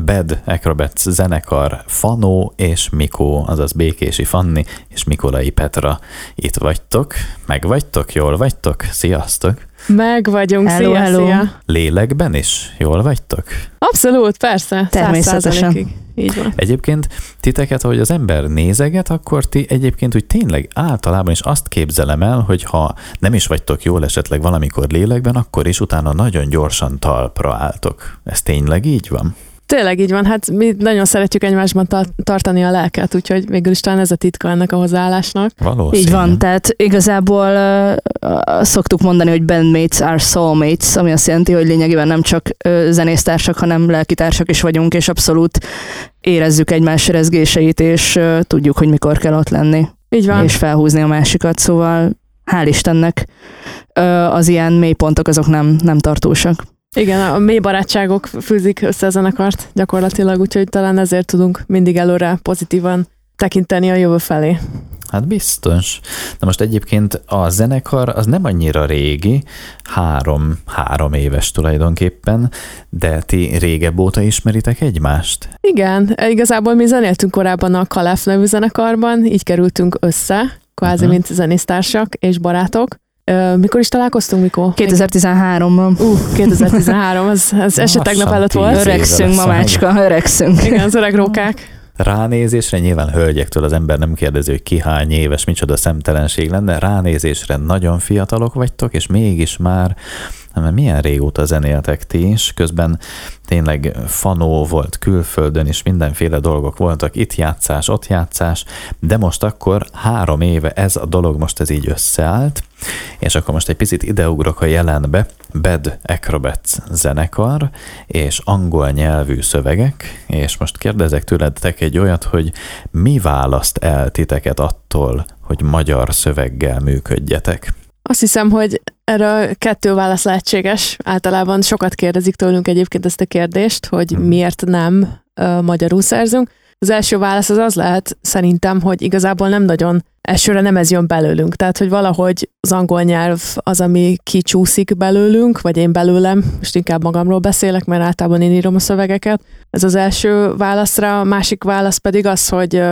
Bed Acrobats zenekar Fanó és Mikó, azaz Békési Fanni és Mikolai Petra. Itt vagytok, meg vagytok, jól vagytok, sziasztok! Meg vagyunk, Hello, szia, hello. szia. Lélekben is, jól vagytok? Abszolút, persze. Természetesen. 100%-ig. Így van. Egyébként titeket, hogy az ember nézeget, akkor ti egyébként úgy tényleg általában is azt képzelem el, hogy ha nem is vagytok jól esetleg valamikor lélekben, akkor is utána nagyon gyorsan talpra álltok. Ez tényleg így van? Tényleg így van, hát mi nagyon szeretjük egymásban ta- tartani a lelket, úgyhogy végül is talán ez a titka ennek a hozzáállásnak. Valószínű. Így van, tehát igazából uh, szoktuk mondani, hogy bandmates are soulmates, ami azt jelenti, hogy lényegében nem csak uh, zenésztársak, hanem lelkitársak is vagyunk, és abszolút érezzük egymás rezgéseit, és uh, tudjuk, hogy mikor kell ott lenni, Így van. és felhúzni a másikat, szóval hál' Istennek uh, az ilyen mélypontok azok nem, nem tartósak. Igen, a mély barátságok fűzik össze a zenekart gyakorlatilag, úgyhogy talán ezért tudunk mindig előre pozitívan tekinteni a jövő felé. Hát biztos. Na most egyébként a zenekar az nem annyira régi, három, három éves tulajdonképpen, de ti régebb óta ismeritek egymást? Igen, igazából mi zenéltünk korábban a Kalef nevű zenekarban, így kerültünk össze, kvázi, Aha. mint zenésztársak és barátok. Mikor is találkoztunk, Mikó? 2013-ban Uh, 2013, az, az eset tegnap előtt volt. öregszünk, mamácska, öregszünk. Igen, az öreg rókák. Ránézésre nyilván hölgyektől az ember nem kérdezi, hogy ki hány éves, micsoda szemtelenség lenne. Ránézésre nagyon fiatalok vagytok, és mégis már mert milyen régóta zenéltek ti is, közben tényleg fanó volt külföldön is, mindenféle dolgok voltak, itt játszás, ott játszás, de most akkor három éve ez a dolog most ez így összeállt, és akkor most egy picit ideugrok a jelenbe, Bad Acrobats zenekar, és angol nyelvű szövegek, és most kérdezek tőletek egy olyat, hogy mi választ el titeket attól, hogy magyar szöveggel működjetek? Azt hiszem, hogy erre kettő válasz lehetséges. Általában sokat kérdezik tőlünk egyébként ezt a kérdést, hogy Hmm. miért nem magyarul szerzünk. Az első válasz az az lehet szerintem, hogy igazából nem nagyon, elsőre nem ez jön belőlünk. Tehát, hogy valahogy az angol nyelv az, ami kicsúszik belőlünk, vagy én belőlem, most inkább magamról beszélek, mert általában én írom a szövegeket. Ez az első válaszra, a másik válasz pedig az, hogy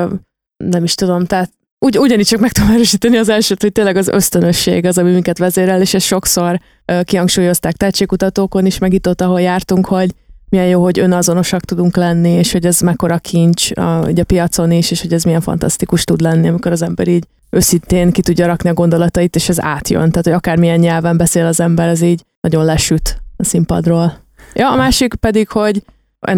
nem is tudom, tehát ugy, ugyanígy csak meg tudom erősíteni az elsőt, hogy tényleg az ösztönösség az, ami minket vezérel, és ezt sokszor ö, kihangsúlyozták tehetségkutatókon is, meg itt ott, ahol jártunk, hogy milyen jó, hogy önazonosak tudunk lenni, és hogy ez mekkora kincs a, ugye a piacon is, és hogy ez milyen fantasztikus tud lenni, amikor az ember így őszintén ki tudja rakni a gondolatait, és ez átjön. Tehát, hogy akármilyen nyelven beszél az ember, ez így nagyon lesüt a színpadról. Ja, a másik pedig, hogy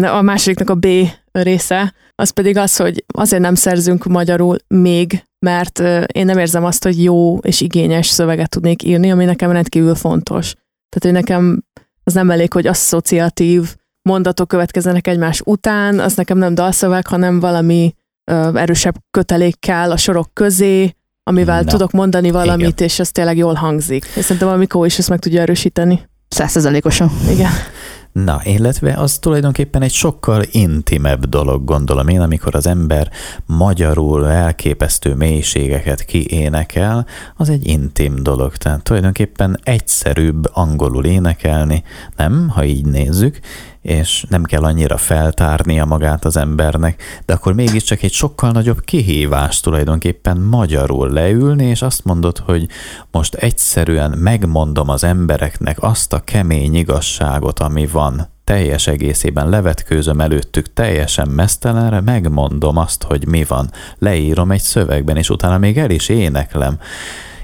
a másodiknak a B része, az pedig az, hogy azért nem szerzünk magyarul még, mert én nem érzem azt, hogy jó és igényes szöveget tudnék írni, ami nekem rendkívül fontos. Tehát, hogy nekem az nem elég, hogy asszociatív mondatok következzenek egymás után, az nekem nem dalszöveg, hanem valami ö, erősebb kötelék kell a sorok közé, amivel Na, tudok mondani valamit, és ez tényleg jól hangzik. És szerintem a Mikó is ezt meg tudja erősíteni. Százszerzalékosan. Igen. Na, illetve az tulajdonképpen egy sokkal intimebb dolog, gondolom én, amikor az ember magyarul elképesztő mélységeket kiénekel, az egy intim dolog. Tehát tulajdonképpen egyszerűbb angolul énekelni, nem, ha így nézzük, és nem kell annyira feltárnia magát az embernek, de akkor mégiscsak egy sokkal nagyobb kihívás tulajdonképpen magyarul leülni, és azt mondod, hogy most egyszerűen megmondom az embereknek azt a kemény igazságot, ami van. Teljes egészében levetkőzöm előttük teljesen mesztelenre, megmondom azt, hogy mi van. Leírom egy szövegben, és utána még el is éneklem.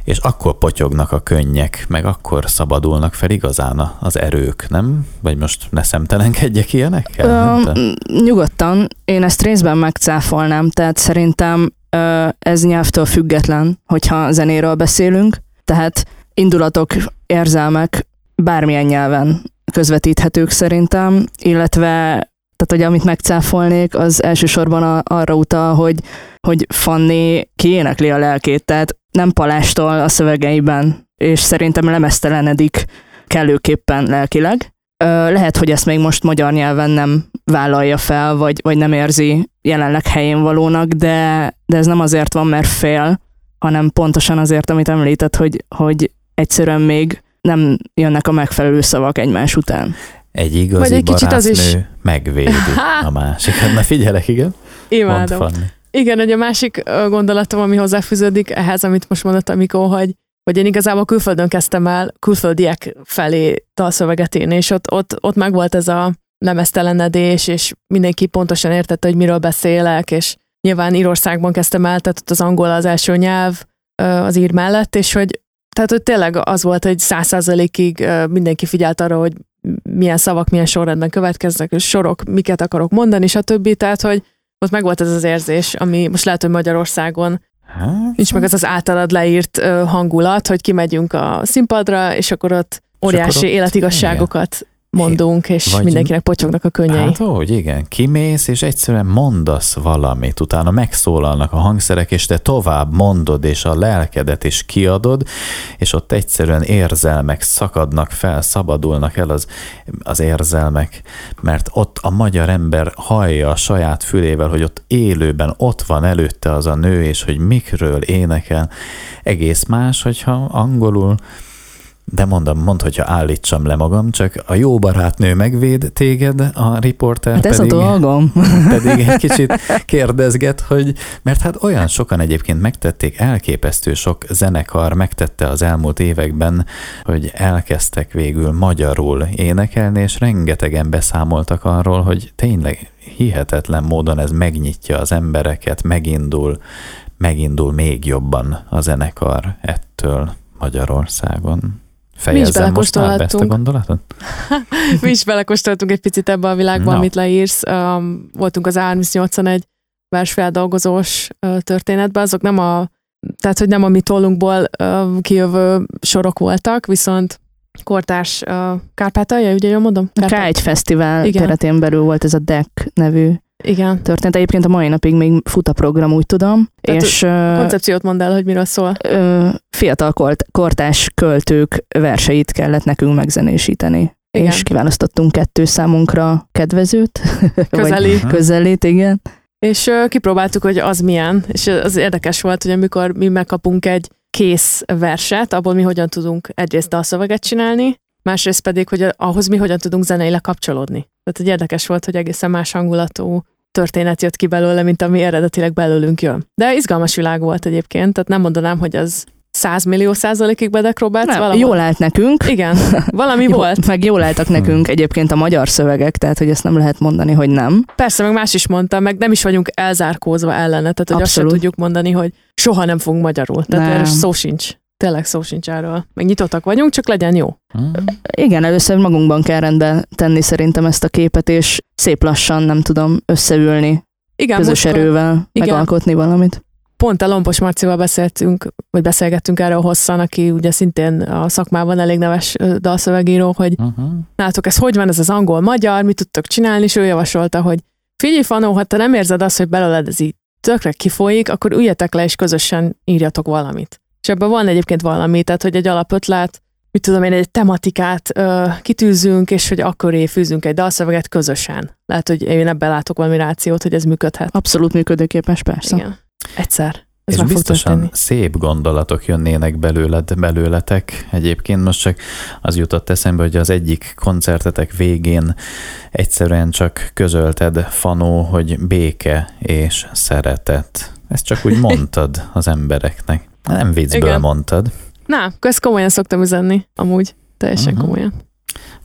És akkor potyognak a könnyek, meg akkor szabadulnak fel igazán az erők, nem? Vagy most ne szemtelenkedjek ilyenekkel? Nem Ö, tudom. nyugodtan, én ezt részben megcáfolnám, tehát szerintem ö, ez nyelvtől független, hogyha zenéről beszélünk, tehát indulatok, érzelmek bármilyen nyelven közvetíthetők szerintem, illetve tehát, hogy amit megcáfolnék, az elsősorban a, arra utal, hogy, hogy Fanni kiénekli a lelkét, tehát nem palástól a szövegeiben, és szerintem lemeztelenedik kellőképpen lelkileg. Lehet, hogy ezt még most magyar nyelven nem vállalja fel, vagy, vagy nem érzi jelenleg helyén valónak, de, de ez nem azért van, mert fél, hanem pontosan azért, amit említett, hogy, hogy egyszerűen még nem jönnek a megfelelő szavak egymás után. Egy igazi Vagy egy kicsit az is- megvédi a másikat. Na figyelek, igen? Mondd, Imádom. Igen, hogy a másik gondolatom, ami hozzáfűződik ehhez, amit most mondott a Mikó, hogy, hogy én igazából külföldön kezdtem el külföldiek felé dalszöveget írni, és ott, ott, ott meg volt ez a lemeztelenedés, és mindenki pontosan értette, hogy miről beszélek, és nyilván Írországban kezdtem el, tehát ott az angol az első nyelv az ír mellett, és hogy tehát, hogy tényleg az volt, hogy száz százalékig mindenki figyelt arra, hogy milyen szavak milyen sorrendben következnek, és sorok, miket akarok mondani, stb. Tehát, hogy ott meg volt ez az érzés, ami most lehet, hogy Magyarországon Hát, nincs meg az az általad leírt hangulat, hogy kimegyünk a színpadra, és akkor ott óriási akkor ott- életigasságokat mondunk, és Vagy- mindenkinek potyognak a könnyei. Hát úgy, igen. Kimész, és egyszerűen mondasz valamit, utána megszólalnak a hangszerek, és te tovább mondod, és a lelkedet is kiadod, és ott egyszerűen érzelmek szakadnak fel, szabadulnak el az, az érzelmek, mert ott a magyar ember hallja a saját fülével, hogy ott élőben ott van előtte az a nő, és hogy mikről énekel. Egész más, hogyha angolul de mondom, mondd, hogyha állítsam le magam, csak a jó barátnő megvéd téged, a riporter Hát ez a pedig, dolgom. pedig egy kicsit kérdezget, hogy, mert hát olyan sokan egyébként megtették, elképesztő sok zenekar megtette az elmúlt években, hogy elkezdtek végül magyarul énekelni, és rengetegen beszámoltak arról, hogy tényleg hihetetlen módon ez megnyitja az embereket, megindul, megindul még jobban a zenekar ettől Magyarországon. Fejezzem most már be ezt a gondolatot? Mi is belekóstoltunk egy picit ebbe a világba, Na. amit leírsz. Um, voltunk az 381 versfeldolgozós uh, történetben, azok nem a, tehát hogy nem a mi tollunkból uh, kijövő sorok voltak, viszont kortárs uh, Kárpátalja, ugye jól mondom? A K1 Fesztivál Igen. keretén belül volt ez a DEC nevű Igen. történet. Egyébként a mai napig még fut a program, úgy tudom. Tehát és Koncepciót mondd el, hogy miről szól. fiatal kort, kortás költők verseit kellett nekünk megzenésíteni. Igen. És kiválasztottunk kettő számunkra kedvezőt. vagy Közeli. Közelít, igen. És kipróbáltuk, hogy az milyen, és az érdekes volt, hogy amikor mi megkapunk egy kész verset, abból mi hogyan tudunk egyrészt dalszöveget csinálni, másrészt pedig, hogy ahhoz mi hogyan tudunk zeneileg kapcsolódni. Tehát egy érdekes volt, hogy egészen más hangulatú történet jött ki belőle, mint ami eredetileg belőlünk jön. De izgalmas világ volt egyébként, tehát nem mondanám, hogy az 100 millió százalékig Bedek Robert, Nem, valahol. jól állt nekünk. Igen, valami Jó, volt. Meg jól álltak nekünk egyébként a magyar szövegek, tehát hogy ezt nem lehet mondani, hogy nem. Persze, meg más is mondta, meg nem is vagyunk elzárkózva ellene, tehát hogy azt sem Abszolút. tudjuk mondani, hogy soha nem fogunk magyarul. Tehát Nem. erről szó sincs. Tényleg szó sincs erről. Meg nyitottak vagyunk, csak legyen jó. Hmm. Igen, először magunkban kell rendbe tenni szerintem ezt a képet, és szép lassan, nem tudom, összeülni, Igen, közös most erővel Igen. megalkotni valamit. pont a Lompos Marcival beszéltünk, vagy beszélgettünk erről hosszan, aki ugye szintén a szakmában elég neves dalszövegíró, hogy Uh-huh. nálatok ez hogy van, ez az angol-magyar, mit tudtok csinálni, és ő javasolta, hogy figyelj Fanó, ha te nem érzed azt, hogy belőled ez így tökre kifolyik, akkor üljetek le és közösen írjatok valamit. És ebben van egyébként valami, tehát hogy egy alapötlet, mit tudom én, egy tematikát ö, kitűzünk, és hogy akkor fűzünk egy dalszöveget közösen. Lehet, hogy én ebben látok valami rációt, hogy ez működhet. Abszolút működőképes, persze. Igen. Egyszer. Ez És biztosan szép gondolatok jönnének belőled, belőletek. Egyébként most csak az jutott eszembe, hogy az egyik koncertetek végén egyszerűen csak közölted, Fanó, hogy béke és szeretet. Ezt csak úgy mondtad az embereknek. Nem viccből Igen. mondtad, Na, ezt komolyan szoktam üzenni, amúgy. Teljesen Mhm. komolyan.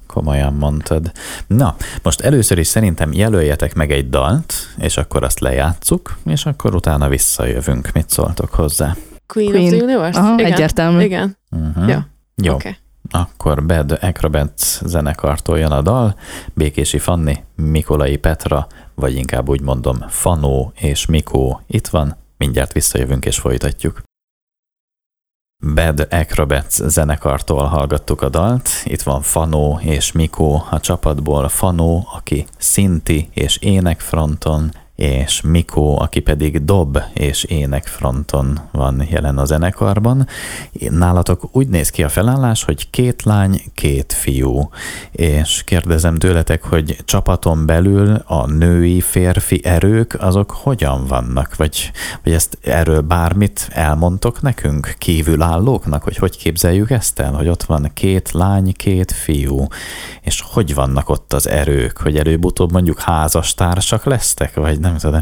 komolyan mondtad. Na, most először is szerintem jelöljetek meg egy dalt, és akkor azt lejátszuk, és akkor utána visszajövünk. Mit szóltok hozzá? Queen, Queen. of the Universe? Aha, Igen. egyértelmű. Igen. Uh-huh. Ja. Jó, Oké. Akkor Bad Acrobats zenekartól jön a dal, Békési Fanni, Mikolai Petra, vagy inkább úgy mondom Fanó és Mikó itt van, mindjárt visszajövünk és folytatjuk. Bad Acrobats zenekartól hallgattuk a dalt, itt van Fanó és Mikó a csapatból, Fanó, aki szinti és énekfronton, és Mikó, aki pedig dob és ének fronton van jelen a zenekarban. Nálatok úgy néz ki a felállás, hogy két lány, két fiú. És kérdezem tőletek, hogy csapaton belül a női, férfi erők, azok hogyan vannak? Vagy, vagy ezt erről bármit elmondtok nekünk, kívülállóknak, hogy hogy képzeljük ezt el, hogy ott van két lány, két fiú, és hogy vannak ott az erők, hogy előbb-utóbb mondjuk házastársak lesztek, vagy nem tudom.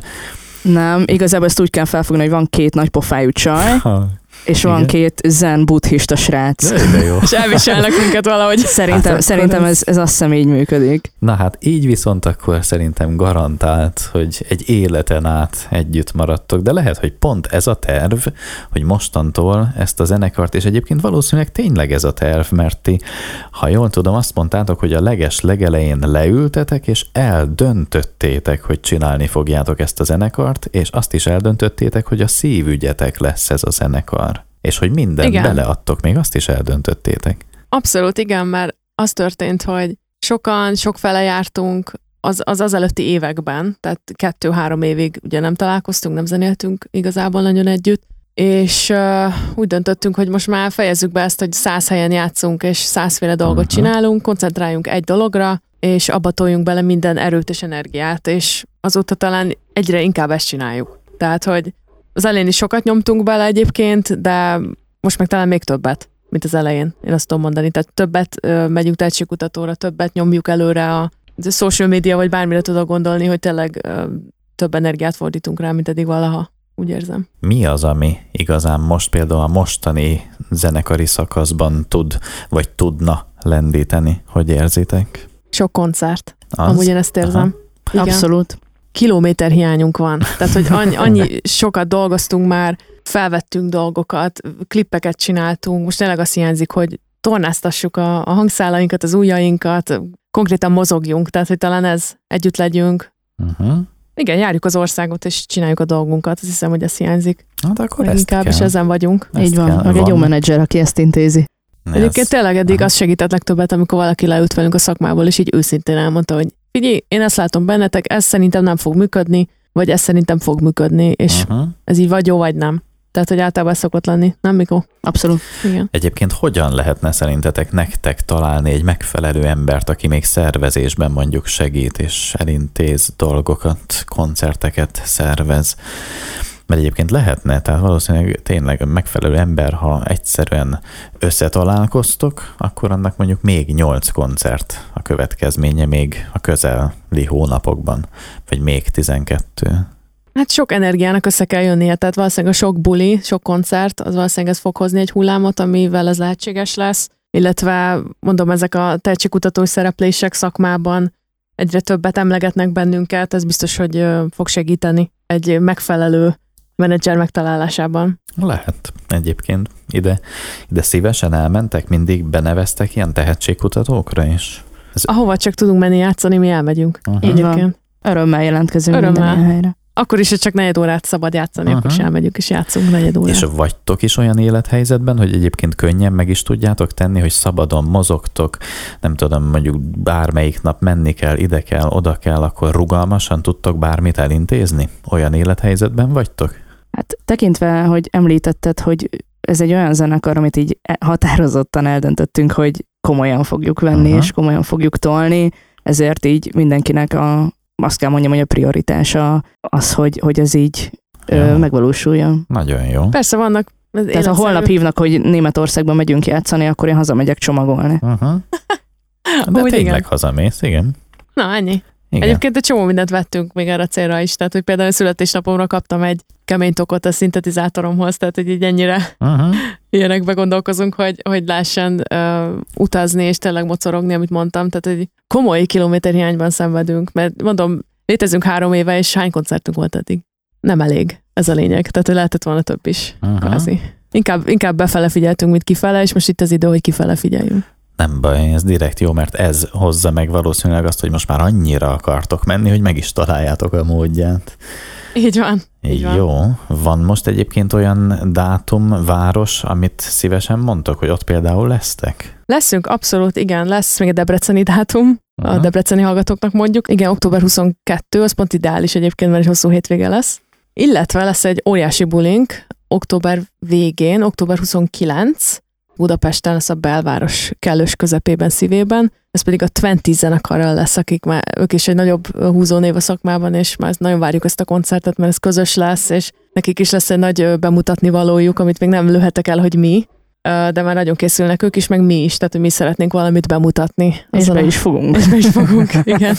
Nem, igazából ezt úgy kell felfogni, hogy van két nagy pofájú csaj, és van Igen. két zen buddhista srác. De jó. És elviselnek minket valahogy. Szerintem, Hát szerintem ez, ez azt hiszem így működik. Na hát így viszont akkor szerintem garantált, hogy egy életen át együtt maradtok, de lehet, hogy pont ez a terv, hogy mostantól ezt a zenekart, és egyébként valószínűleg tényleg ez a terv, mert ti, ha jól tudom, azt mondtátok, hogy a leges legelején leültetek, és eldöntöttétek, hogy csinálni fogjátok ezt a zenekart, és azt is eldöntöttétek, hogy a szívügyetek lesz ez a zenekar. És hogy mindent Igen. beleadtok, még azt is eldöntöttétek. Abszolút igen, mert az történt, hogy sokan, sokfele jártunk az, az az előtti években, tehát kettő-három évig ugye nem találkoztunk, nem zenéltünk igazából nagyon együtt, és uh, úgy döntöttünk, hogy most már fejezzük be ezt, hogy száz helyen játszunk, és százféle dolgot Aha. csinálunk, koncentráljunk egy dologra, és abba toljunk bele minden erőt és energiát, és azóta talán egyre inkább ezt csináljuk. Tehát, hogy az elején is sokat nyomtunk bele egyébként, de most meg talán még többet, mint az elején. Én azt tudom mondani. Tehát többet ö, megyünk tehetségkutatóra, többet nyomjuk előre a a social media, vagy bármire tudok gondolni, hogy tényleg ö, több energiát fordítunk rá, mint eddig valaha. Úgy érzem. Mi az, ami igazán most például a mostani zenekari szakaszban tud, vagy tudna lendíteni? Hogy érzitek? Sok koncert. Az? Amúgy én ezt érzem. Igen. Abszolút. Kilométer hiányunk van. Tehát, hogy annyi, annyi sokat dolgoztunk már, felvettünk dolgokat, klippeket csináltunk, most tényleg azt hiányzik, hogy tornáztassuk a, a hangszálainkat, az ujjainkat, konkrétan mozogjunk, tehát, hogy talán ez együtt legyünk. Uh-huh. Igen, járjuk az országot, és csináljuk a dolgunkat. Azt hiszem, hogy ez hiányzik. Hát akkor ezt inkább, kell. és ezen vagyunk. Ezt így van. kell. Meg egy jó menedzser, aki ezt intézi. Ez- Egyébként tényleg eddig Aha. az segített legtöbbet, amikor valaki leült velünk a szakmából, és így őszintén elmondta, hogy figyelj, én ezt látom bennetek, ez szerintem nem fog működni, vagy ez szerintem fog működni, és Uh-huh. ez így vagy jó, vagy nem. Tehát, hogy általában ez szokott lenni, nem Mikó? Abszolút. Igen. Egyébként hogyan lehetne szerintetek nektek találni egy megfelelő embert, aki még szervezésben mondjuk segít és elintéz dolgokat, koncerteket szervez? Mert egyébként lehetne, tehát valószínűleg tényleg megfelelő ember, ha egyszerűen összetalálkoztok, akkor annak mondjuk még 8 koncert következménye még a közeli hónapokban, vagy még 12. Hát sok energiának össze kell jönnie, tehát valószínűleg a sok buli, sok koncert, az valószínűleg ez fog hozni egy hullámot, amivel ez lehetséges lesz, illetve mondom, ezek a tehetségkutató szereplések szakmában egyre többet emlegetnek bennünket, ez biztos, hogy fog segíteni egy megfelelő menedzser megtalálásában. Lehet egyébként. Ide, ide szívesen elmentek, mindig beneveztek ilyen tehetségkutatókra is. Ahova csak tudunk menni játszani, mi elmegyünk. Aha. Így van. Egyébként. Örömmel jelentkezünk Örömmel. minden helyre. Akkor is, hogy csak negyed órát szabad játszani, Aha. akkor is elmegyünk és játszunk negyed órát. És vagytok is olyan élethelyzetben, hogy egyébként könnyen meg is tudjátok tenni, hogy szabadon mozogtok, nem tudom, mondjuk bármelyik nap menni kell, ide kell, oda kell, akkor rugalmasan tudtok bármit elintézni? Olyan élethelyzetben vagytok? Hát tekintve, hogy említetted, hogy ez egy olyan zenekar, amit így határozottan eldöntöttünk, hogy komolyan fogjuk venni, Aha. és komolyan fogjuk tolni, ezért így mindenkinek a, azt kell mondjam, hogy a prioritása az, hogy, hogy ez így Jó. ö, megvalósuljon. Nagyon jó. Persze vannak Tehát ha holnap hívnak, hogy Németországban megyünk játszani, akkor én hazamegyek csomagolni. Uh-huh. De Úgy tényleg igen. hazamész, igen. Na, ennyi. igen. Egyébként egy csomó mindent vettünk még erre a célra is, tehát hogy például a születésnapomra kaptam egy kemény tokot a szintetizátoromhoz, tehát hogy így ennyire Uh-huh. ilyenekbe gondolkozunk, hogy, hogy lehessen uh, utazni és tényleg mocorogni, amit mondtam, tehát egy komoly kilométerhiányban szenvedünk, mert mondom, létezünk három éve, és hány koncertünk volt eddig? Nem elég, ez a lényeg, tehát hogy lehetett volna több is, Uh-huh. kvázi. Inkább, inkább befele figyeltünk, mint kifele, és most itt az idő, hogy kifele figyeljünk. Nem baj, ez direkt jó, mert ez hozza meg valószínűleg azt, hogy most már annyira akartok menni, hogy meg is találjátok a módját. Így van. Így van. Jó. Van most egyébként olyan dátum, város, amit szívesen mondtok, hogy ott például lesztek? Leszünk, abszolút, igen, lesz még egy debreceni dátum, a Aha. debreceni hallgatóknak mondjuk. Igen, október 22, az pont ideális egyébként, mert egy hosszú hétvége lesz. Illetve lesz egy óriási bulink október végén, október 29, Budapesten lesz a belváros kellős közepében, szívében. Ez pedig a Twenty zenekarral lesz, akik már, ők is egy nagyobb húzónév a szakmában, és már nagyon várjuk ezt a koncertet, mert ez közös lesz, és nekik is lesz egy nagy bemutatni valójuk, amit még nem lőhetek el, hogy mi, de már nagyon készülnek ők is, meg mi is, tehát mi szeretnénk valamit bemutatni. És be is fogunk. és be is fogunk, igen.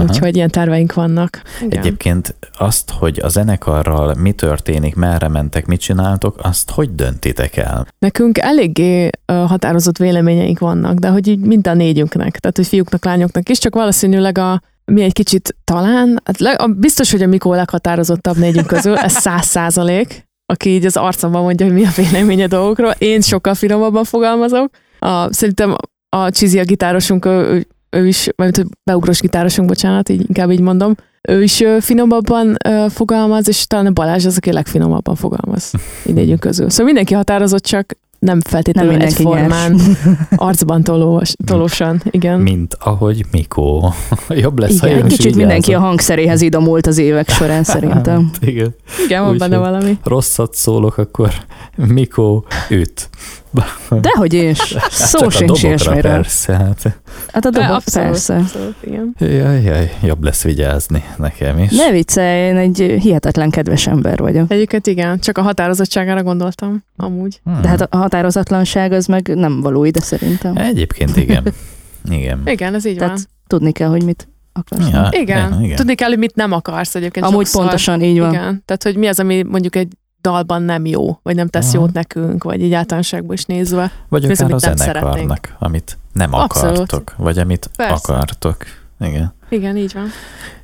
Aha. Úgyhogy ilyen terveink vannak. Igen. Egyébként azt, hogy a zenekarral mi történik, merre mentek, mit csináltok, azt hogy döntitek el? Nekünk eléggé határozott véleményeink vannak, de hogy így mind a négyünknek, tehát hogy fiúknak, lányoknak is, csak valószínűleg a mi egy kicsit talán, hát le, a, biztos, hogy a Mikó leghatározottabb négyünk közül, ez száz százalék, aki így az arcomban mondja, hogy mi a véleménye dolgokról. Én sokkal finomabban fogalmazok. A, szerintem a Csizi a gitárosunk, ő, ő, is, vagy hogy beugrós gitárosunk, bocsánat, így, inkább így mondom, ő is finomabban fogalmaz, és talán a Balázs az, aki legfinomabban fogalmaz mindegyünk közül. Szóval mindenki határozott, csak nem Nem feltétlenül mindenki egyformán, arcban tolós, tolósan, igen. Mint ahogy Mikó. Jobb lesz, ha Igen. én Egy is kicsit mindenki a hangszeréhez idomult az évek során szerintem. Igen. Igen, van Úgy, benne valami. Rosszat szólok, akkor Mikó üt. Dehogy is. Szó Csak a sincs ilyesmiről. persze. Hát. Hát a dobok Abszolút, persze. abszolút, igen. Jaj, jaj, jobb lesz vigyázni nekem is. Ne viccelj, én egy hihetetlen kedves ember vagyok. Egyébként igen, csak a határozottságára gondoltam, amúgy. Hmm. De hát a határozatlanság az meg nem való ide szerintem. Egyébként igen. Igen. Igen, ez így van. Tehát tudni kell, hogy mit akarsz. Ja, Igen. igen. Tudni kell, hogy mit nem akarsz egyébként. Amúgy sokszor. pontosan így van. Igen. Tehát, hogy mi az, ami mondjuk egy dalban nem jó, vagy nem tesz Aha. jót nekünk, vagy így általánosságban is nézve. Vagy akár a amit nem zenekarnak, szeretnénk. amit nem Abszolút. akartok, vagy amit Persze. akartok. Igen. Igen, így van.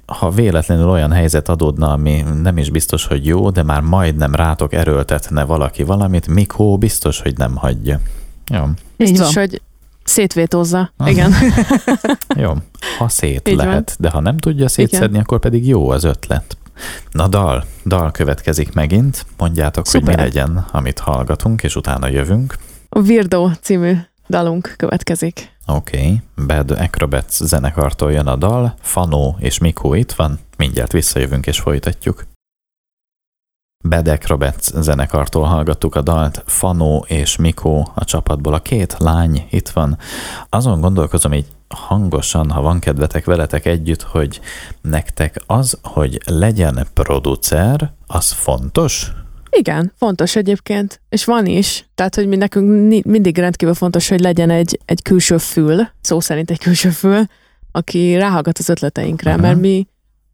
Ha véletlenül olyan helyzet adódna, ami nem is biztos, hogy jó, de már majdnem rátok erőltetne valaki valamit, Mikó biztos, hogy nem hagyja. Jó, Így Biztos, van. hogy szétvétózza. Ah. Igen. jó. Ha szét Így van. lehet, de ha nem tudja szétszedni, akkor pedig jó az ötlet. Na dal, dal következik megint. Mondjátok, hogy Szuper. mi legyen, amit hallgatunk, és utána jövünk. A Virdo című dalunk következik. Oké, okay. Bad Acrobats zenekartól jön a dal, Fanó és Mikó itt van, mindjárt visszajövünk és folytatjuk. Bad Acrobats zenekartól hallgattuk a dalt, Fanó és Mikó a csapatból, a két lány itt van. Azon gondolkozom így hangosan, ha van kedvetek veletek együtt, hogy nektek az, hogy legyen producer, az fontos? Igen, fontos egyébként, és van is. Tehát, hogy mi nekünk mindig rendkívül fontos, hogy legyen egy, egy külső fül, szó szerint egy külső fül, aki ráhallgat az ötleteinkre, Aha. mert mi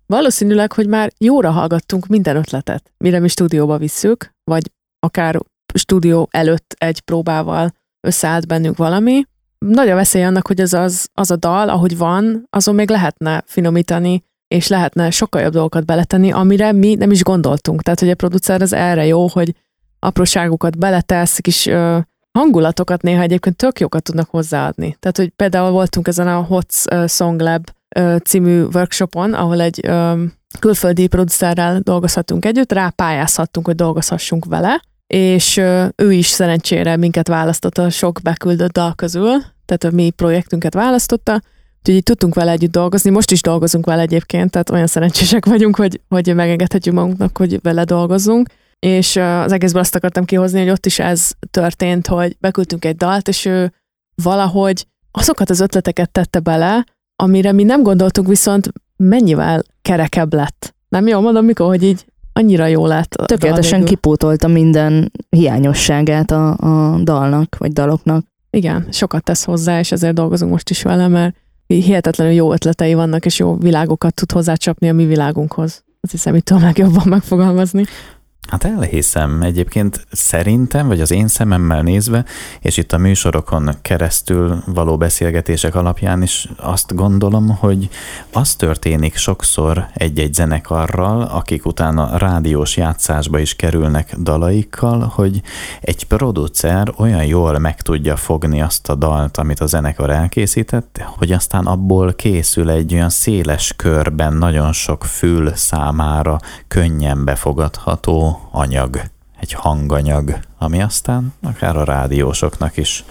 valószínűleg, hogy már jóra hallgattunk minden ötletet, mire mi stúdióba visszük, vagy akár stúdió előtt egy próbával összeállt bennünk valami. Nagy a veszély annak, hogy ez az, az a dal, ahogy van, azon még lehetne finomítani, és lehetne sokkal jobb dolgokat beletenni, amire mi nem is gondoltunk. Tehát, hogy a producer az erre jó, hogy apróságokat beletesz, kis ö, hangulatokat néha egyébként tök jókat tudnak hozzáadni. Tehát, hogy például voltunk ezen a Hots ö, Song Lab ö, című workshopon, ahol egy ö, külföldi producerrel dolgozhatunk együtt, rápályázhattunk, hogy dolgozhassunk vele, és ő is szerencsére minket választotta sok beküldött dal közül, tehát a mi projektünket választotta, Úgyhogy így tudtunk vele együtt dolgozni, most is dolgozunk vele egyébként, tehát olyan szerencsések vagyunk, hogy, hogy megengedhetjük magunknak, hogy vele dolgozzunk. És az egészből azt akartam kihozni, hogy ott is ez történt, hogy beküldtünk egy dalt, és ő valahogy azokat az ötleteket tette bele, amire mi nem gondoltunk, viszont mennyivel kerekebb lett. Nem jól mondom, mikor, hogy így annyira jó lett. a dal Tökéletesen végül. kipótolta minden hiányosságát a, a dalnak, vagy daloknak. Igen, sokat tesz hozzá, és ezért dolgozunk most is vele, mert hihetetlenül jó ötletei vannak, és jó világokat tud hozzácsapni a mi világunkhoz. Azt hiszem, itt tudom legjobban megfogalmazni. Hát elhiszem. Egyébként szerintem, vagy az én szememmel nézve, és itt a műsorokon keresztül való beszélgetések alapján is azt gondolom, hogy az történik sokszor egy-egy zenekarral, akik utána rádiós játszásba is kerülnek dalaikkal, hogy egy producer olyan jól meg tudja fogni azt a dalt, amit a zenekar elkészített, hogy aztán abból készül egy olyan széles körben nagyon sok fül számára könnyen befogadható anyag, egy hanganyag, ami aztán akár a rádiósoknak is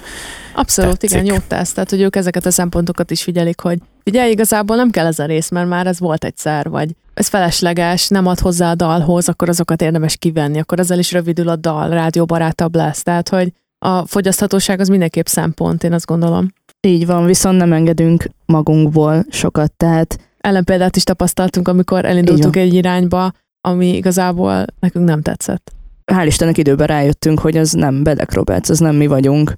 Abszolút, Tetszik. igen, jót tesz. Tehát, hogy ők ezeket a szempontokat is figyelik, hogy ugye igazából nem kell ez a rész, mert már ez volt egyszer, vagy ez felesleges, nem ad hozzá a dalhoz, akkor azokat érdemes kivenni, akkor ezzel is rövidül a dal, rádióbarátabb lesz. Tehát, hogy a fogyaszthatóság az mindenképp szempont, én azt gondolom. Így van, viszont nem engedünk magunkból sokat, tehát Ellenpéldát is tapasztaltunk, amikor elindultunk egy irányba, ami igazából nekünk nem tetszett. hál' Istennek időben rájöttünk, hogy az nem Bedek Roberts, az nem mi vagyunk,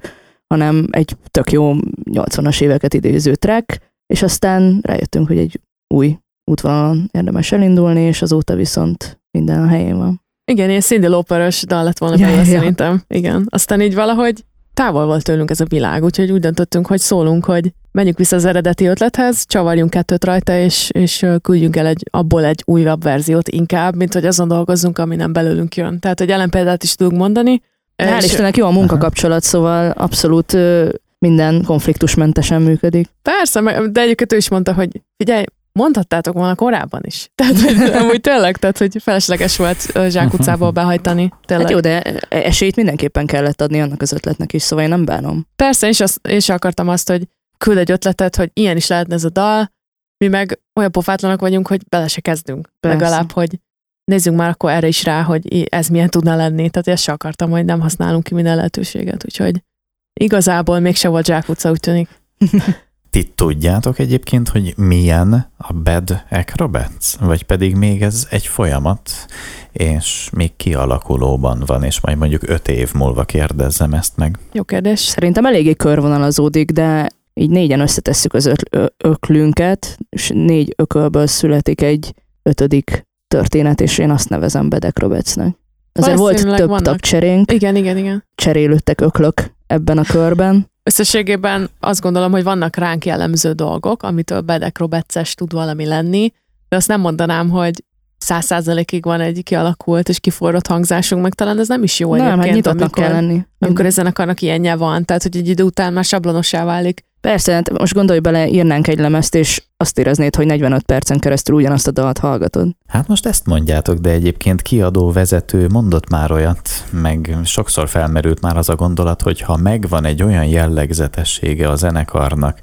hanem egy tök jó 80-as éveket idéző track, és aztán rájöttünk, hogy egy új útvonalon érdemes elindulni, és azóta viszont minden a helyén van. Igen, ilyen Cindy Lauper-ös dal lett volna Ja, belőle ja. szerintem. Igen. Aztán így valahogy távol volt tőlünk ez a világ, úgyhogy úgy döntöttünk, hogy szólunk, hogy menjünk vissza az eredeti ötlethez, csavarjunk kettőt rajta, és, és küldjünk el egy, abból egy újabb verziót inkább, mint hogy azon dolgozzunk, ami nem belőlünk jön. Tehát, hogy ellenpéldát is tudunk mondani. Hál' és Istennek jó a munkakapcsolat, szóval abszolút ö, minden konfliktusmentesen működik. Persze, de egyébként ő is mondta, hogy figyelj, mondhattátok volna korábban is. Tehát, hogy amúgy tényleg, tehát, hogy felesleges volt zsákutcából behajtani. Tényleg. Hát jó, de esélyt mindenképpen kellett adni annak az ötletnek is, szóval én nem bánom. Persze, és, azt, és akartam azt, hogy küld egy ötletet, hogy ilyen is lehetne ez a dal, mi meg olyan pofátlanak vagyunk, hogy bele se kezdünk. Persze. Legalább, hogy nézzünk már akkor erre is rá, hogy ez milyen tudna lenni. Tehát ezt se akartam, hogy nem használunk ki minden lehetőséget. Úgyhogy igazából mégse volt zsákutca, úgy tűnik. Ti tudjátok egyébként, hogy milyen a Bad Acrobats? Vagy pedig még ez egy folyamat, és még kialakulóban van, és majd mondjuk öt év múlva kérdezzem ezt meg. Jó kérdés. Szerintem eléggé körvonalazódik, de így négyen összetesszük az öt, öklünket, és négy ökölből születik egy ötödik történet, és én azt nevezem Bedek Robertsnek. Azért volt több vannak. tagcserénk, Igen, igen, igen. cserélődtek öklök ebben a körben. Összességében azt gondolom, hogy vannak ránk jellemző dolgok, amitől Bedek Robertses tud valami lenni, de azt nem mondanám, hogy száz százalékig van egy kialakult és kiforrott hangzásunk, meg talán ez nem is jó Nem, hát egyébként, nyitottnak amikor, kell lenni. amikor egy zenekarnak ilyenje van, tehát hogy egy idő után már sablonossá válik. Persze, hát most gondolj bele, írnánk egy lemezt, és azt éreznéd, hogy 45 percen keresztül ugyanazt a dalt hallgatod. Hát most ezt mondjátok, de egyébként kiadó vezető mondott már olyat, meg sokszor felmerült már az a gondolat, hogy ha megvan egy olyan jellegzetessége a zenekarnak,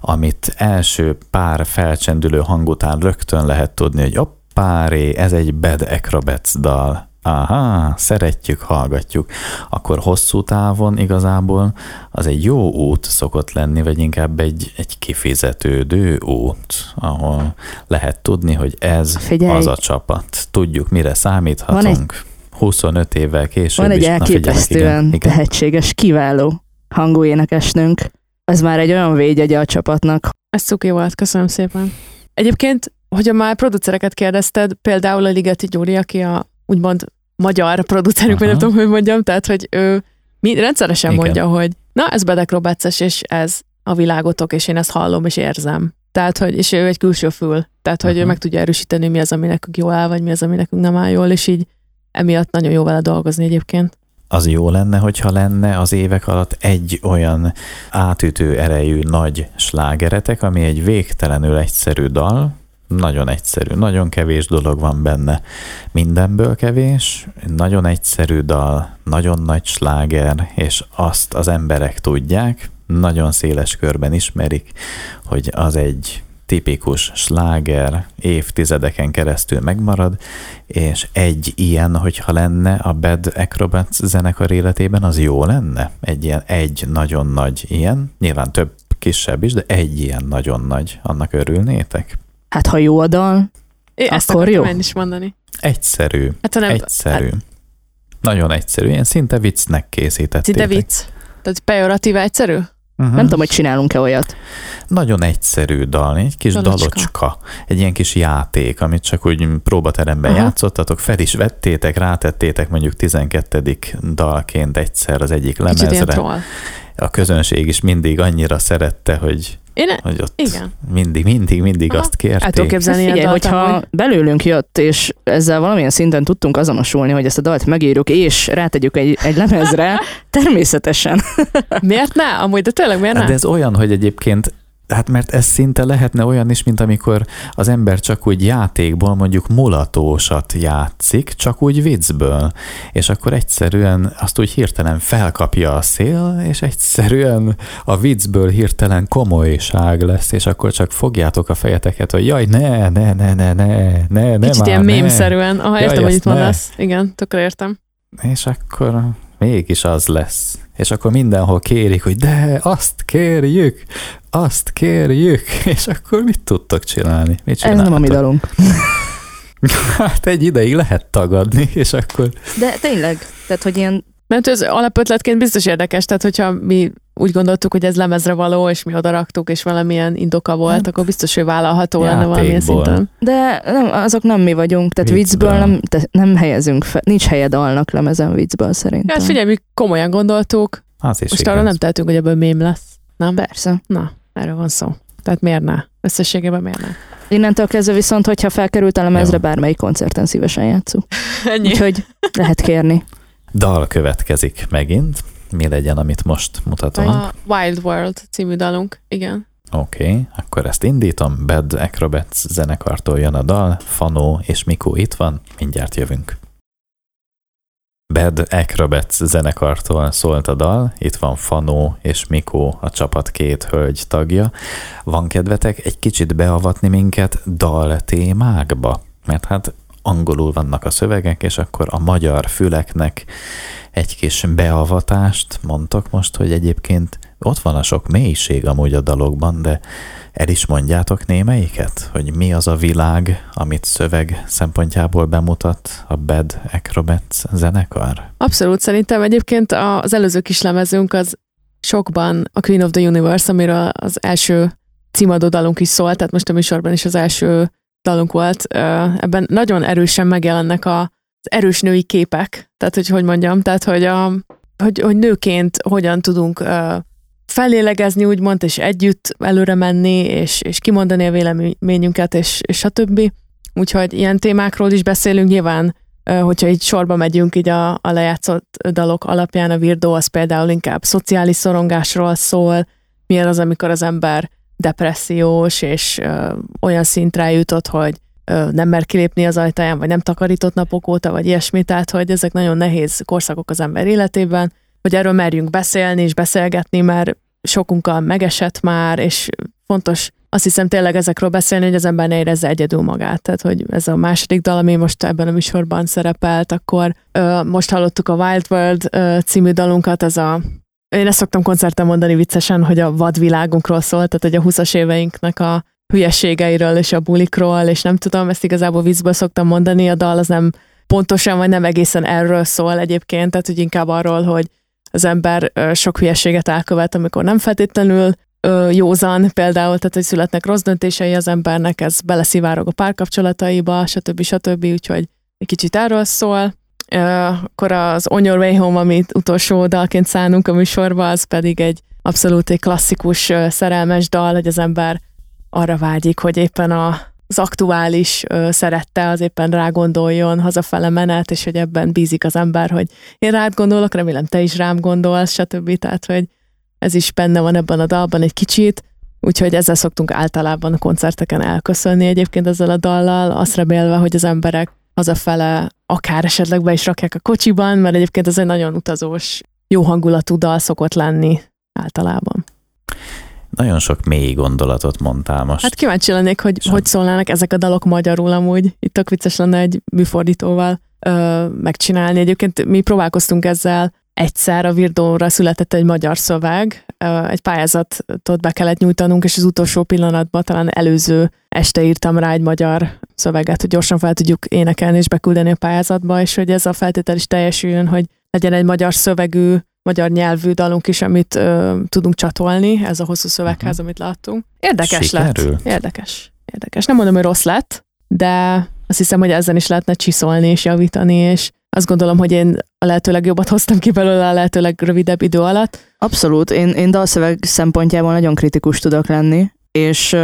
amit első pár felcsendülő hang után rögtön lehet tudni, hogy oppáré, ez egy Bad Acrobats dal. Aha, szeretjük, hallgatjuk. Akkor hosszú távon igazából az egy jó út szokott lenni, vagy inkább egy, egy kifizetődő út, ahol lehet tudni, hogy ez Figyelj. az a csapat. Tudjuk, mire számíthatunk. 25 évvel később Van egy is. Na, elképesztően igen, igen. tehetséges, kiváló hangú énekesnőnk. Ez már egy olyan védjegye a csapatnak. Ez cuki volt, köszönöm szépen. Egyébként, hogyha már producereket kérdezted, például a Ligeti Gyuri, aki a úgymond magyar producerünk, vagy nem tudom, hogy mondjam, tehát, hogy ő mi rendszeresen Igen. mondja, hogy na, ez Bedek Robertses, és ez a világotok, és én ezt hallom, és érzem. Tehát, hogy, és ő egy külső fül. Tehát, hogy ő Aha. meg tudja erősíteni, mi az, ami nekünk jól áll, vagy mi az, ami nekünk nem áll jól, és így emiatt nagyon jó vele dolgozni egyébként. Az jó lenne, hogyha lenne az évek alatt egy olyan átütő erejű nagy slágeretek, ami egy végtelenül egyszerű dal, nagyon egyszerű, nagyon kevés dolog van benne, mindenből kevés, nagyon egyszerű dal, nagyon nagy sláger, és azt az emberek tudják, nagyon széles körben ismerik, hogy az egy tipikus sláger, évtizedeken keresztül megmarad, és egy ilyen, hogyha lenne a Bad Acrobats zenekar életében, az jó lenne? Egy ilyen, egy nagyon nagy ilyen, nyilván több kisebb is, de egy ilyen nagyon nagy, annak örülnétek? Hát ha jó a dal, É, ezt Akkor jó. én is mondani. Egyszerű, Hát, ha nem, egyszerű. Nagyon egyszerű, ilyen szinte viccnek készítettétek. Szinte vicc. Tehát pejoratív egyszerű? Uh-huh. nem tudom, hogy csinálunk-e olyat. Nagyon egyszerű dal, egy kis Dalocska. dalocska, egy ilyen kis játék, amit csak úgy próbateremben Aha. játszottatok, fel is vettétek, rátettétek mondjuk 12. dalként egyszer az egyik lemezre. A közönség is mindig annyira szerette, hogy, Én ne, hogy ott igen. mindig, mindig, mindig Aha. azt El tudom kérték. képzelni Figyelj, ilyen dalt, hogyha amúgy. belőlünk jött, és ezzel valamilyen szinten tudtunk azonosulni, hogy ezt a dalt megírjuk, és rátegyük egy, egy lemezre, természetesen. Miért ne? Amúgy, de tényleg miért Hát ne? de ez olyan, hogy egyébként Hát mert ez szinte lehetne olyan is, mint amikor az ember csak úgy játékból mondjuk mulatósat játszik, csak úgy viccből, és akkor egyszerűen azt úgy hirtelen felkapja a szél, és egyszerűen a viccből hirtelen komolyság lesz, és akkor csak fogjátok a fejeteket, hogy jaj, ne, ne, ne, ne, ne, ne, ne Kicsit már, ilyen ne. mémszerűen. Aha, Jaj, értem, hogy itt lesz. Igen, tökre értem. És akkor mégis az lesz. És akkor mindenhol kérik, hogy de, azt kérjük, azt kérjük, és akkor mit tudtok csinálni? Mit Ez nem a mi dalunk. Hát egy ideig lehet tagadni, és akkor De tényleg, tehát hogy ilyen Mert ez alapötletként biztos érdekes, tehát hogyha mi úgy gondoltuk, hogy ez lemezre való, és mi odaraktuk, és valamilyen indoka volt, Hát, akkor biztos, hogy vállalható lenne valamilyen szinten. De nem, azok nem mi vagyunk, tehát Viccből. viccből nem, te, nem helyezünk fel, nincs helye dalnak lemezen viccből szerintem. Hát figyelj, mi komolyan gondoltuk, az is most igaz. arra nem tehetünk, hogy ebből mém lesz. Nem? Persze. Na, erről van szó. Tehát miért ne? Összességében miért ne? Innentől kezdve viszont, hogyha felkerült a lemezre, Jó. bármelyik koncerten szívesen játszunk. Ennyi. Úgyhogy lehet kérni. Dal következik megint. Mi legyen, amit most mutatunk? A Wild World című dalunk, igen. Oké, okay, akkor ezt indítom. Bad Acrobats zenekartól jön a dal. Fanó és Mikó itt van. Mindjárt jövünk. Bad Acrobats zenekartól szólt a dal. Itt van Fanó és Mikó, a csapat két hölgy tagja. Van kedvetek egy kicsit beavatni minket dal témákba? Mert hát angolul vannak a szövegek, és akkor a magyar füleknek egy kis beavatást mondtok most, hogy egyébként ott van a sok mélység amúgy a dalokban, de el is mondjátok némelyiket, hogy mi az a világ, amit szöveg szempontjából bemutat a Bad Acrobats zenekar? Abszolút szerintem egyébként az előző kis lemezünk az sokban a Queen of the Universe, amiről az első címadó dalunk is szólt, tehát most a műsorban is az első dalunk volt. Ebben nagyon erősen megjelennek a, az erős női képek, tehát hogy hogy mondjam, tehát hogy, a, hogy, hogy nőként hogyan tudunk fellélegezni, úgymond, és együtt előre menni, és, és kimondani a véleményünket, és, és stb. Úgyhogy ilyen témákról is beszélünk, nyilván hogyha így sorba megyünk így a, a lejátszott dalok alapján, a Virdó az például inkább szociális szorongásról szól, milyen az, amikor az ember depressziós, és ö, olyan szintre jutott, hogy ö, nem mer kilépni az ajtaján, vagy nem takarított napok óta, vagy ilyesmi, tehát hogy ezek nagyon nehéz korszakok az ember életében, hogy erről merjünk beszélni és beszélgetni, mert sokunkkal megesett már, és fontos azt hiszem tényleg ezekről beszélni, hogy az ember ne érezze egyedül magát. Tehát, hogy ez a második dal, ami most ebben a műsorban szerepelt, akkor ö, most hallottuk a Wild World ö, című dalunkat, ez a én ezt szoktam koncerten mondani viccesen, hogy a vadvilágunkról szól, tehát hogy a 20-as éveinknek a hülyeségeiről és a bulikról, és nem tudom, ezt igazából viccből szoktam mondani, a dal az nem pontosan, vagy nem egészen erről szól egyébként, tehát hogy inkább arról, hogy az ember sok hülyeséget elkövet, amikor nem feltétlenül józan például, tehát hogy születnek rossz döntései az embernek, ez beleszivárog a párkapcsolataiba, stb. stb. Úgyhogy egy kicsit erről szól. Akkor az On Your Way Home, amit utolsó dalként szánunk a műsorba, az pedig egy abszolút egy klasszikus szerelmes dal, hogy az ember arra vágyik, hogy éppen a, az aktuális szerette az éppen rágondoljon, hazafele menet, és hogy ebben bízik az ember, hogy én rád gondolok, remélem te is rám gondolsz, stb. Tehát, hogy ez is benne van ebben a dalban egy kicsit, úgyhogy ezzel szoktunk általában a koncerteken elköszönni egyébként ezzel a dallal, azt remélve, hogy az emberek hazafele akár esetleg be is rakják a kocsiban, mert egyébként ez egy nagyon utazós, jó hangulatú dal szokott lenni általában. Nagyon sok mély gondolatot mondtál most. Hát kíváncsi lennék, hogy Sem. hogy szólnának ezek a dalok magyarul amúgy. Itt tök vicces lenne egy műfordítóval ö, megcsinálni. Egyébként mi próbálkoztunk ezzel egyszer, a Virdóra született egy magyar szöveg, egy pályázatot be kellett nyújtanunk, és az utolsó pillanatban talán előző este írtam rá egy magyar szöveget, hogy gyorsan fel tudjuk énekelni és beküldeni a pályázatba, és hogy ez a feltétel is teljesüljön, hogy legyen egy magyar szövegű, magyar nyelvű dalunk is, amit ö, tudunk csatolni, ez a hosszú szövegház, amit láttunk. Érdekes Sikerül? lett. Érdekes. Érdekes. Nem mondom, hogy rossz lett, de azt hiszem, hogy ezen is lehetne csiszolni és javítani, és azt gondolom, hogy én a lehető legjobbat hoztam ki belőle a lehető legrövidebb idő alatt. Abszolút, én, én dalszöveg szempontjából nagyon kritikus tudok lenni, és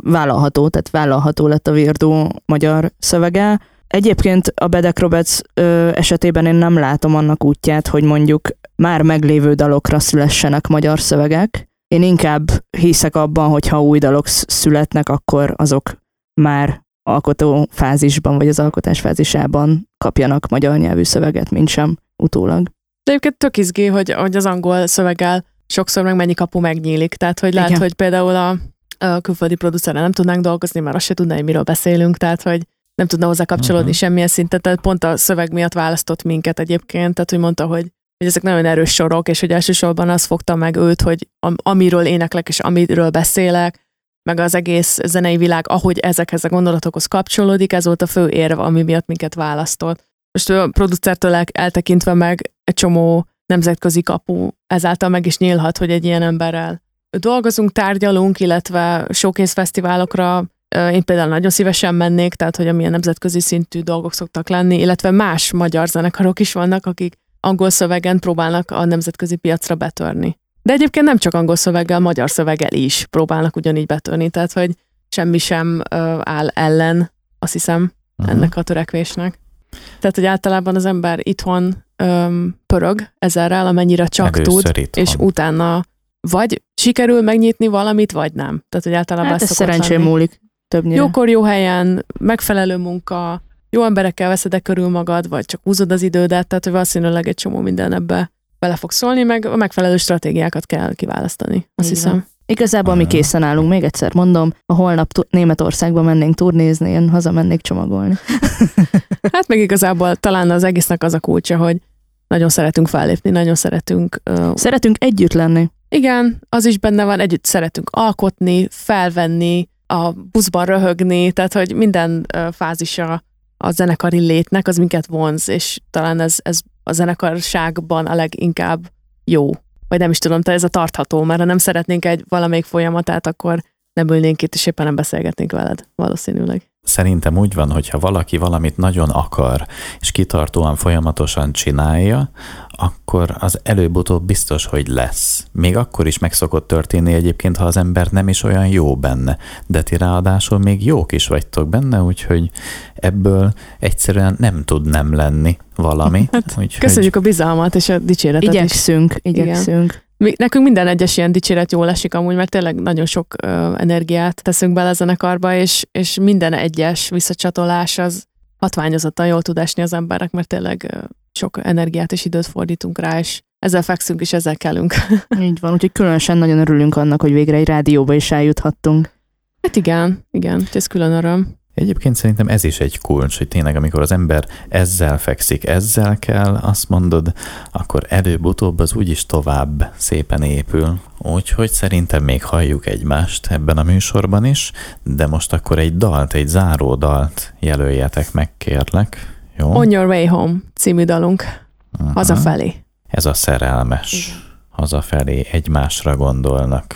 vállalható, tehát vállalható lett a Virdó magyar szövege. Egyébként a Bedek Roberts ö, esetében én nem látom annak útját, hogy mondjuk már meglévő dalokra szülessenek magyar szövegek, Én inkább hiszek abban, hogy ha új dalok születnek, akkor azok már alkotó fázisban, vagy az alkotás fázisában kapjanak magyar nyelvű szöveget, mint sem utólag. De egyébként tök izgé, hogy, hogy az angol szöveggel sokszor meg mennyi kapu megnyílik. Tehát, hogy lehet, Igen. hogy például a, a külföldi producerrel nem tudnánk dolgozni, mert azt se tudná, hogy miről beszélünk, tehát, hogy nem tudna hozzá kapcsolódni uh-huh. semmilyen szinten, tehát pont a szöveg miatt választott minket egyébként, tehát hogy mondta, hogy, hogy ezek nagyon erős sorok, és hogy elsősorban az fogta meg őt, hogy am, amiről éneklek, és amiről beszélek, meg az egész zenei világ, ahogy ezekhez a gondolatokhoz kapcsolódik, ez volt a fő érv, ami miatt minket választott. Most a producertől eltekintve meg egy csomó nemzetközi kapu ezáltal meg is nyílhat, hogy egy ilyen emberrel dolgozunk, tárgyalunk, illetve showcase fesztiválokra én például nagyon szívesen mennék, tehát hogy amilyen nemzetközi szintű dolgok szoktak lenni, illetve más magyar zenekarok is vannak, akik angol szövegen próbálnak a nemzetközi piacra betörni. De egyébként nem csak angol szöveggel, magyar szöveggel is próbálnak ugyanígy betörni, tehát hogy semmi sem áll ellen, azt hiszem, uh-huh. ennek a törekvésnek. Tehát, hogy általában az ember itthon öm, pörög ezerrel, amennyire csak Először tud, itthon. és utána vagy sikerül megnyitni valamit, vagy nem. Tehát, hogy általában hát ez szerencsém múlik többnyire. Jókor, jó helyen, megfelelő munka, jó emberekkel veszed körül magad, vagy csak húzod az idődet, tehát hogy valószínűleg egy csomó minden ebbe bele fog szólni, meg a megfelelő stratégiákat kell kiválasztani, azt Igen. hiszem. Igazából mi készen állunk, még egyszer mondom, a holnap Németországba mennénk turnézni, én hazamennék csomagolni. hát meg igazából talán az egésznek az a kulcsa, hogy nagyon szeretünk fellépni, nagyon szeretünk... Uh, szeretünk együtt lenni. Igen, az is benne van, együtt szeretünk alkotni, felvenni, a buszban röhögni, tehát hogy minden fázisa a zenekari létnek az minket vonz, és talán ez, ez a zenekarságban a leginkább jó. Vagy nem is tudom, te ez a tartható, mert ha nem szeretnénk egy valamelyik folyamatát, akkor nem ülnénk itt, és éppen nem beszélgetnénk veled, valószínűleg. Szerintem úgy van, hogyha valaki valamit nagyon akar, és kitartóan folyamatosan csinálja, akkor az előbb-utóbb biztos, hogy lesz. Még akkor is meg szokott történni egyébként, ha az ember nem is olyan jó benne, de ti ráadásul még jók is vagytok benne, úgyhogy ebből egyszerűen nem tud nem lenni valami. Hát, úgyhogy... Köszönjük a bizalmat és a dicséretet Igyekszünk, is. igyekszünk. Mi, nekünk minden egyes ilyen dicséret jól esik amúgy, mert tényleg nagyon sok ö, energiát teszünk bele a zenekarba, és, és minden egyes visszacsatolás az hatványozottan jól tud esni az emberek, mert tényleg ö, sok energiát és időt fordítunk rá, és ezzel fekszünk, és ezzel kellünk. Így van, úgyhogy különösen nagyon örülünk annak, hogy végre egy rádióba is eljuthattunk. Hát igen, igen, ez külön öröm. Egyébként szerintem ez is egy kulcs, hogy tényleg amikor az ember ezzel fekszik, ezzel kell, azt mondod, akkor előbb-utóbb az úgyis tovább szépen épül. Úgyhogy szerintem még halljuk egymást ebben a műsorban is, de most akkor egy dalt, egy záró dalt jelöljetek meg, kérlek. Jó? On Your Way Home című dalunk. Uh-huh. Hazafelé. Ez a szerelmes. Igen. Hazafelé egymásra gondolnak,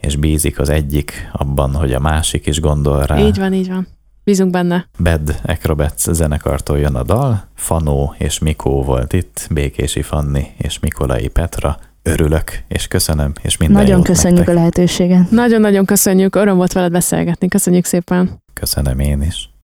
és bízik az egyik abban, hogy a másik is gondol rá. Így van, így van. Bízunk benne. Bad Acrobats zenekartól jön a dal, Fanó és Mikó volt itt, Békési Fanni és Mikolai Petra. Örülök, és köszönöm, és minden Nagyon köszönjük nektek. a lehetőséget. Nagyon-nagyon köszönjük, öröm volt veled beszélgetni, köszönjük szépen. Köszönöm én is.